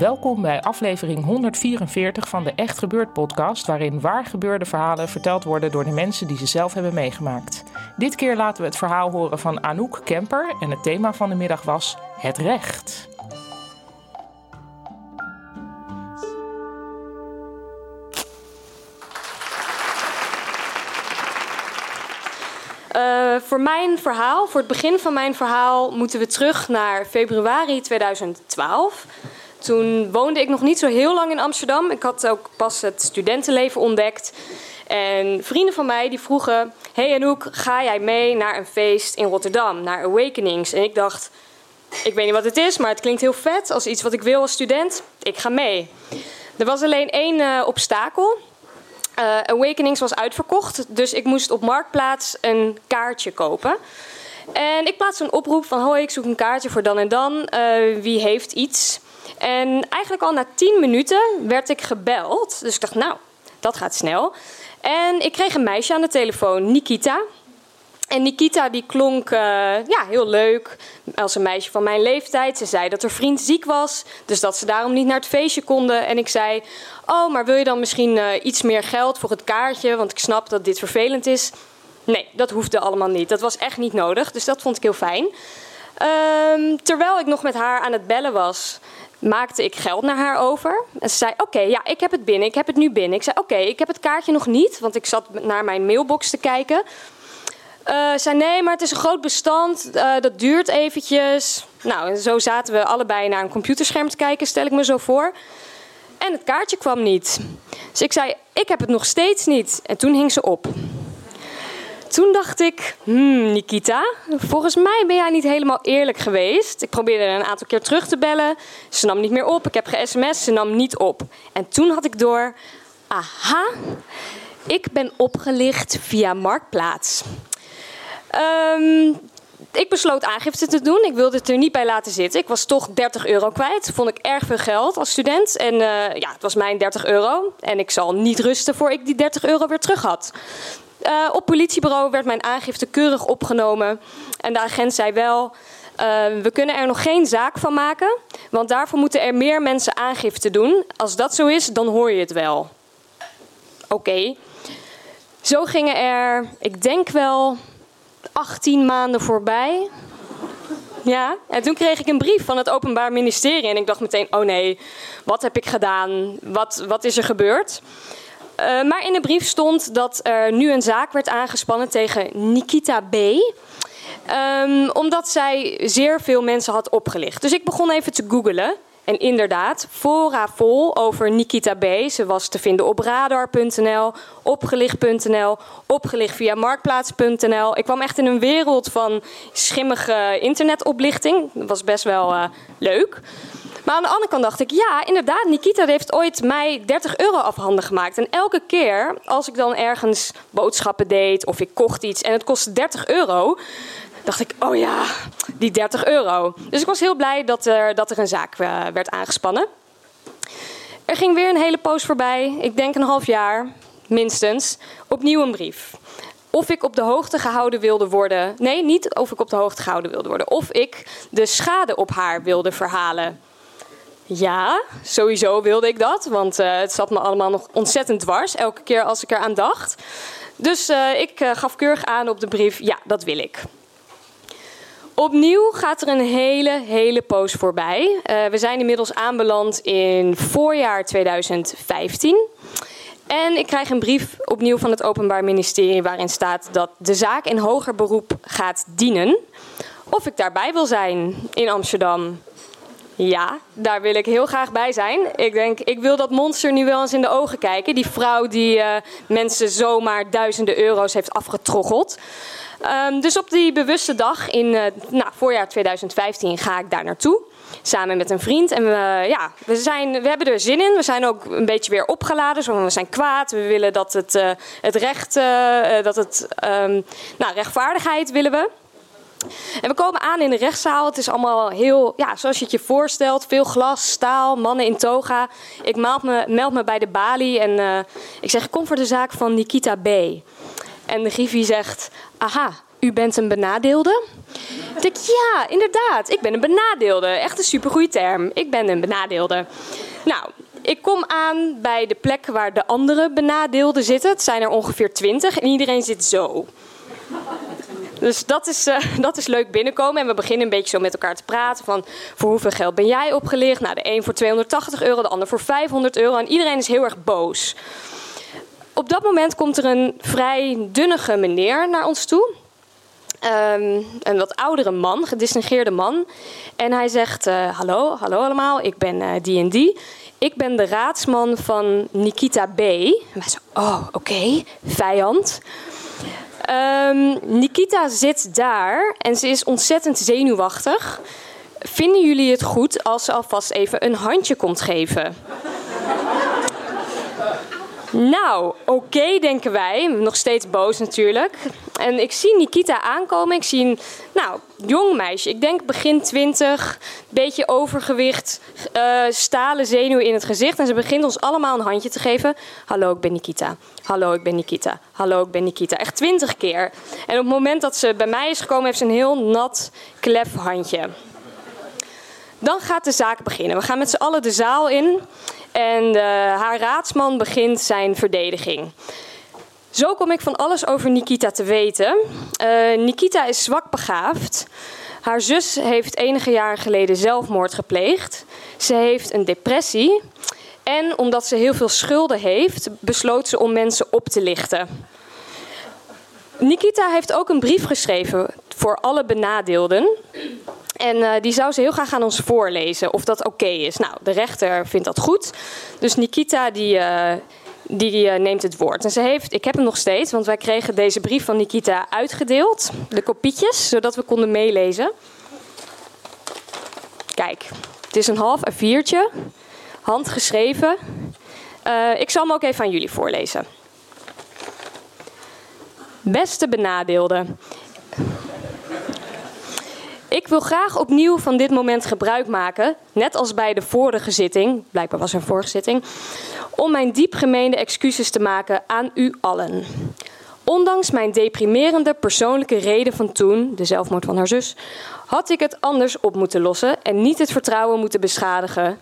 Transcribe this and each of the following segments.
Welkom bij aflevering 144 van de Echt Gebeurd podcast, waarin waar gebeurde verhalen verteld worden door de mensen die ze zelf hebben meegemaakt. Dit keer laten we het verhaal horen van Anouk Kemper en het thema van de middag was het recht. Uh, voor mijn verhaal, voor het begin van mijn verhaal, moeten we terug naar februari 2012. Toen woonde ik nog niet zo heel lang in Amsterdam. Ik had ook pas het studentenleven ontdekt. En vrienden van mij die vroegen: Hey Anouk, ga jij mee naar een feest in Rotterdam, naar Awakenings? En ik dacht: Ik weet niet wat het is, maar het klinkt heel vet als iets wat ik wil als student. Ik ga mee. Er was alleen één uh, obstakel. Uh, Awakenings was uitverkocht, dus ik moest op Marktplaats een kaartje kopen. En ik plaatste een oproep van: Hoi, ik zoek een kaartje voor dan en dan. Uh, wie heeft iets? En eigenlijk al na 10 minuten werd ik gebeld. Dus ik dacht, nou, dat gaat snel. En ik kreeg een meisje aan de telefoon, Nikita. En Nikita die klonk uh, ja, heel leuk, als een meisje van mijn leeftijd. Ze zei dat haar vriend ziek was, dus dat ze daarom niet naar het feestje konden. En ik zei, oh, maar wil je dan misschien uh, iets meer geld voor het kaartje? Want ik snap dat dit vervelend is. Nee, dat hoefde allemaal niet. Dat was echt niet nodig, dus dat vond ik heel fijn. Um, terwijl ik nog met haar aan het bellen was, maakte ik geld naar haar over. En ze zei: Oké, ja, ik heb het binnen, ik heb het nu binnen. Ik zei: Oké, ik heb het kaartje nog niet, want ik zat naar mijn mailbox te kijken. Uh, zei: Nee, maar het is een groot bestand, uh, dat duurt eventjes. Nou, en zo zaten we allebei naar een computerscherm te kijken, stel ik me zo voor. En het kaartje kwam niet. Dus ik zei: Ik heb het nog steeds niet. En toen hing ze op. Toen dacht ik, hmm, Nikita, volgens mij ben jij niet helemaal eerlijk geweest. Ik probeerde een aantal keer terug te bellen. Ze nam niet meer op. Ik heb ge-sms, ze nam niet op. En toen had ik door, aha, ik ben opgelicht via Marktplaats. Um, ik besloot aangifte te doen. Ik wilde het er niet bij laten zitten. Ik was toch 30 euro kwijt. Vond ik erg veel geld als student. En uh, ja, het was mijn 30 euro. En ik zal niet rusten voor ik die 30 euro weer terug had. Uh, op politiebureau werd mijn aangifte keurig opgenomen. En de agent zei wel: uh, we kunnen er nog geen zaak van maken, want daarvoor moeten er meer mensen aangifte doen. Als dat zo is, dan hoor je het wel. Oké. Zo gingen er, ik denk wel, 18 maanden voorbij. Ja, en toen kreeg ik een brief van het Openbaar Ministerie. En ik dacht meteen: oh nee, wat heb ik gedaan? Wat, wat is er gebeurd? Uh, maar in de brief stond dat er nu een zaak werd aangespannen tegen Nikita B. Um, omdat zij zeer veel mensen had opgelicht. Dus ik begon even te googelen. En inderdaad, fora vol over Nikita B. Ze was te vinden op radar.nl, opgelicht.nl, opgelicht via marktplaats.nl. Ik kwam echt in een wereld van schimmige internetoplichting. Dat was best wel uh, leuk. Maar aan de andere kant dacht ik, ja, inderdaad, Nikita heeft ooit mij 30 euro afhandig gemaakt. En elke keer als ik dan ergens boodschappen deed of ik kocht iets en het kostte 30 euro, dacht ik, oh ja, die 30 euro. Dus ik was heel blij dat er, dat er een zaak uh, werd aangespannen. Er ging weer een hele poos voorbij, ik denk een half jaar, minstens, opnieuw een brief. Of ik op de hoogte gehouden wilde worden. Nee, niet of ik op de hoogte gehouden wilde worden. Of ik de schade op haar wilde verhalen. Ja, sowieso wilde ik dat, want uh, het zat me allemaal nog ontzettend dwars, elke keer als ik eraan dacht. Dus uh, ik uh, gaf keurig aan op de brief, ja, dat wil ik. Opnieuw gaat er een hele, hele poos voorbij. we zijn inmiddels aanbeland in voorjaar 2015. En ik krijg een brief opnieuw van het Openbaar Ministerie waarin staat dat de zaak in hoger beroep gaat dienen. Of ik daarbij wil zijn in Amsterdam. Ja, daar wil ik heel graag bij zijn. Ik denk, ik wil dat monster nu wel eens in de ogen kijken. Die vrouw die uh, mensen zomaar duizenden euro's heeft afgetroggeld. Um, dus op die bewuste dag in uh, nou, voorjaar 2015 ga ik daar naartoe. Samen met een vriend. En we, ja, we, zijn, we hebben er zin in. We zijn ook een beetje weer opgeladen. Zo, we zijn kwaad. We willen dat het, uh, het recht, dat het, um, nou, rechtvaardigheid willen we. En we komen aan in de rechtszaal. Het is allemaal heel, ja, zoals je het je voorstelt. Veel glas, staal, mannen in toga. Ik meld me, meld me bij de balie en uh, ik zeg, kom voor de zaak van Nikita B. En de griffie zegt, aha, u bent een benadeelde? Ik denk, ja, inderdaad, ik ben een benadeelde. Echt een supergoeie term. Ik ben een benadeelde. Nou, ik kom aan bij de plek waar de andere benadeelden zitten. Het zijn er ongeveer twintig en iedereen zit zo. Dus dat is, uh, dat is leuk binnenkomen. En we beginnen een beetje zo met elkaar te praten. Van voor hoeveel geld ben jij opgelicht? Nou, de een voor 280 euro, de ander voor 500 euro. En iedereen is heel erg boos. Op dat moment komt er een vrij dunnige meneer naar ons toe. Um, een wat oudere man, gedistingeerde man. En hij zegt: uh, Hallo, hallo allemaal, ik ben uh, die en die. Ik ben de raadsman van Nikita B. En wij zo: Oh, oké, okay, vijand. Um, Nikita zit daar en ze is ontzettend zenuwachtig. Vinden jullie het goed als ze alvast even een handje komt geven? Nou, oké, denken wij. Nog steeds boos natuurlijk. En ik zie Nikita aankomen. Ik zie een nou, jong meisje. Ik denk begin twintig. Beetje overgewicht. Uh, stalen zenuwen in het gezicht. En ze begint ons allemaal een handje te geven. Hallo, ik ben Nikita. Hallo, ik ben Nikita. Hallo, ik ben Nikita. Echt twintig keer. En op het moment dat ze bij mij is gekomen, heeft ze een heel nat, klef handje. Dan gaat de zaak beginnen. We gaan met z'n allen de zaal in. En uh, haar raadsman begint zijn verdediging. Zo kom ik van alles over Nikita te weten. Uh, Nikita is zwak begaafd. Haar zus heeft enige jaren geleden zelfmoord gepleegd. Ze heeft een depressie. En omdat ze heel veel schulden heeft, besloot ze om mensen op te lichten. Nikita heeft ook een brief geschreven voor alle benadeelden. En uh, die zou ze heel graag aan ons voorlezen of dat oké is. Nou, de rechter vindt dat goed. Dus Nikita die, uh, die uh, neemt het woord. En ze heeft, ik heb hem nog steeds, want wij kregen deze brief van Nikita uitgedeeld. De kopietjes, zodat we konden meelezen. Kijk, het is een half A4'tje, handgeschreven. ik zal hem ook even aan jullie voorlezen. Beste benadeelden. Ik wil graag opnieuw van dit moment gebruik maken, net als bij de vorige zitting, blijkbaar was er een vorige zitting, om mijn diep gemeende excuses te maken aan u allen. Ondanks mijn deprimerende persoonlijke reden van toen, de zelfmoord van haar zus, had ik het anders op moeten lossen en niet het vertrouwen moeten beschadigen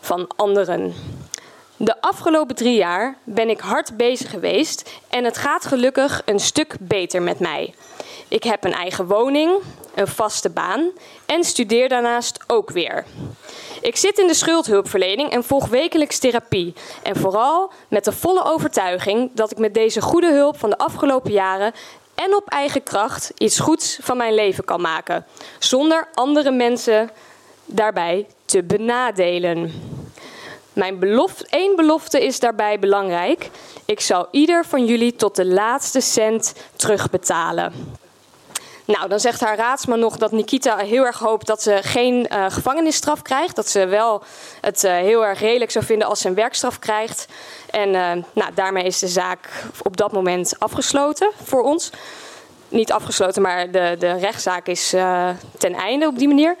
van anderen. De afgelopen drie jaar ben ik hard bezig geweest en het gaat gelukkig een stuk beter met mij. Ik heb een eigen woning, een vaste baan en studeer daarnaast ook weer. Ik zit in de schuldhulpverlening en volg wekelijks therapie. En vooral met de volle overtuiging dat ik met deze goede hulp van de afgelopen jaren en op eigen kracht iets goeds van mijn leven kan maken, zonder andere mensen daarbij te benadelen. Mijn belofte, één belofte is daarbij belangrijk. Ik zal ieder van jullie tot de laatste cent terugbetalen. Nou, dan zegt haar raadsman nog dat Nikita heel erg hoopt dat ze geen uh, gevangenisstraf krijgt. Dat ze wel het uh, heel erg redelijk zou vinden als ze een werkstraf krijgt. En uh, nou, daarmee is de zaak op dat moment afgesloten voor ons. Niet afgesloten, maar de, de rechtszaak is ten einde op die manier.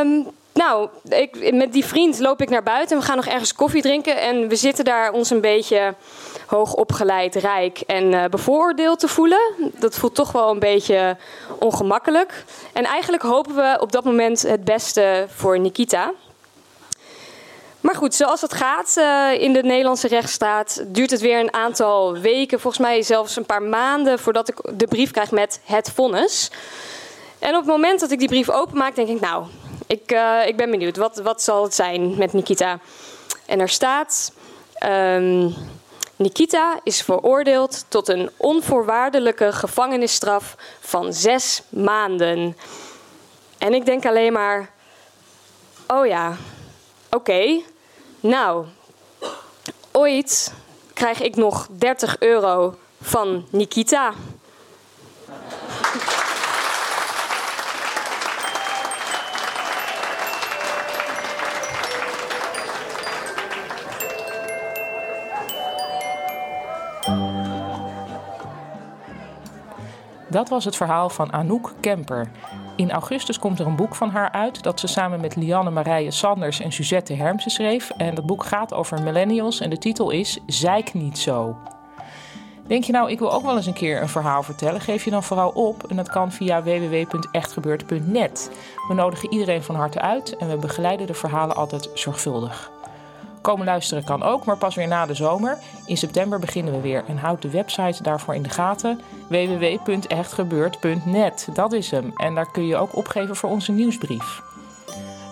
Um, nou, ik, met die vriend loop ik naar buiten en we gaan nog ergens koffie drinken. En we zitten daar ons een beetje hoogopgeleid, rijk en uh, bevooroordeeld te voelen. Dat voelt toch wel een beetje ongemakkelijk. En eigenlijk hopen we op dat moment het beste voor Nikita. Maar goed, zoals het gaat uh, in de Nederlandse rechtsstaat, duurt het weer een aantal weken, volgens mij zelfs een paar maanden, voordat ik de brief krijg met het vonnis. En op het moment dat ik die brief openmaak, denk ik, nou, ik, uh, ik ben benieuwd. Wat, wat zal het zijn met Nikita? En er staat... Um, Nikita is veroordeeld tot een onvoorwaardelijke gevangenisstraf van zes maanden. En ik denk alleen maar: oh ja, oké. Nou, ooit krijg ik nog 30 euro van Nikita. Dat was het verhaal van Anouk Kemper. In augustus komt er een boek van haar uit dat ze samen met Lianne Marije Sanders en Suzette Hermsen schreef. En dat boek gaat over millennials en de titel is Zeik niet zo. Denk je nou, ik wil ook wel eens een keer een verhaal vertellen? Geef je dan vooral op en dat kan via www.echtgebeurd.net. We nodigen iedereen van harte uit en we begeleiden de verhalen altijd zorgvuldig. Komen luisteren kan ook, maar pas weer na de zomer. In september beginnen we weer en houd de website daarvoor in de gaten: www.echtgebeurd.net. Dat is hem. En daar kun je ook opgeven voor onze nieuwsbrief.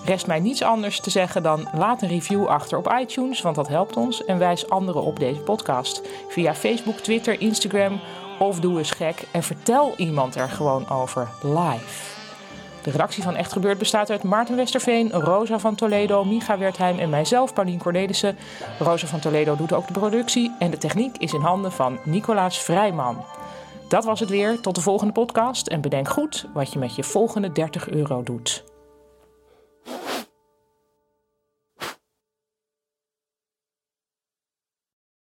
Rest mij niets anders te zeggen dan laat een review achter op iTunes, want dat helpt ons. En wijs anderen op deze podcast via Facebook, Twitter, Instagram of doe eens gek en vertel iemand er gewoon over live. De redactie van Echt Gebeurd bestaat uit Maarten Westerveen, Rosa van Toledo, Micha Wertheim en mijzelf, Paulien Cornelissen. Rosa van Toledo doet ook de productie en de techniek is in handen van Nicolaas Vrijman. Dat was het weer. Tot de volgende podcast en bedenk goed wat je met je volgende 30 euro doet.